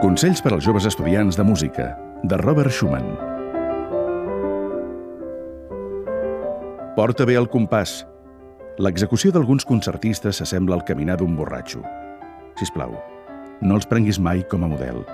Consells per als joves estudiants de música, de Robert Schumann. Porta bé el compàs. L'execució d'alguns concertistes s'assembla al caminar d'un borratxo. Si us plau, no els prenguis mai com a model.